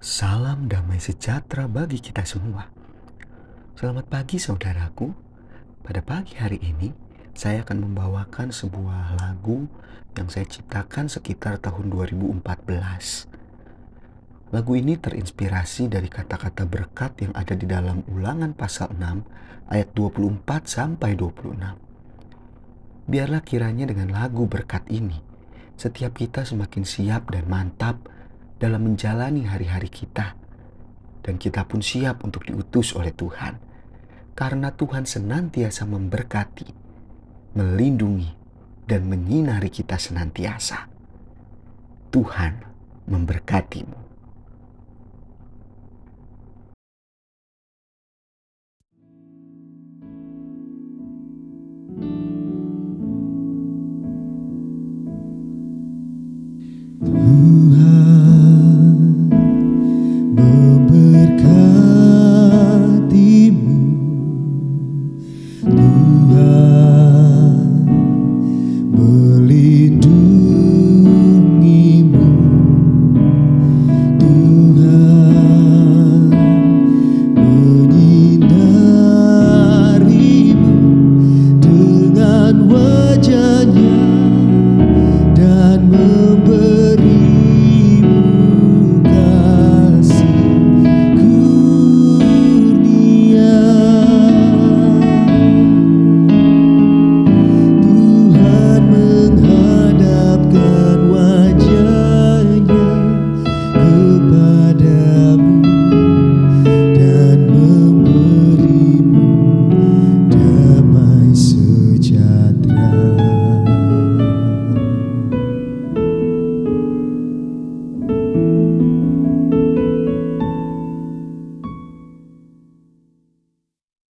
Salam damai sejahtera bagi kita semua. Selamat pagi saudaraku. Pada pagi hari ini saya akan membawakan sebuah lagu yang saya ciptakan sekitar tahun 2014. Lagu ini terinspirasi dari kata-kata berkat yang ada di dalam Ulangan pasal 6 ayat 24 sampai 26. Biarlah kiranya dengan lagu berkat ini setiap kita semakin siap dan mantap dalam menjalani hari-hari kita. Dan kita pun siap untuk diutus oleh Tuhan. Karena Tuhan senantiasa memberkati, melindungi, dan menyinari kita senantiasa. Tuhan memberkatimu. No.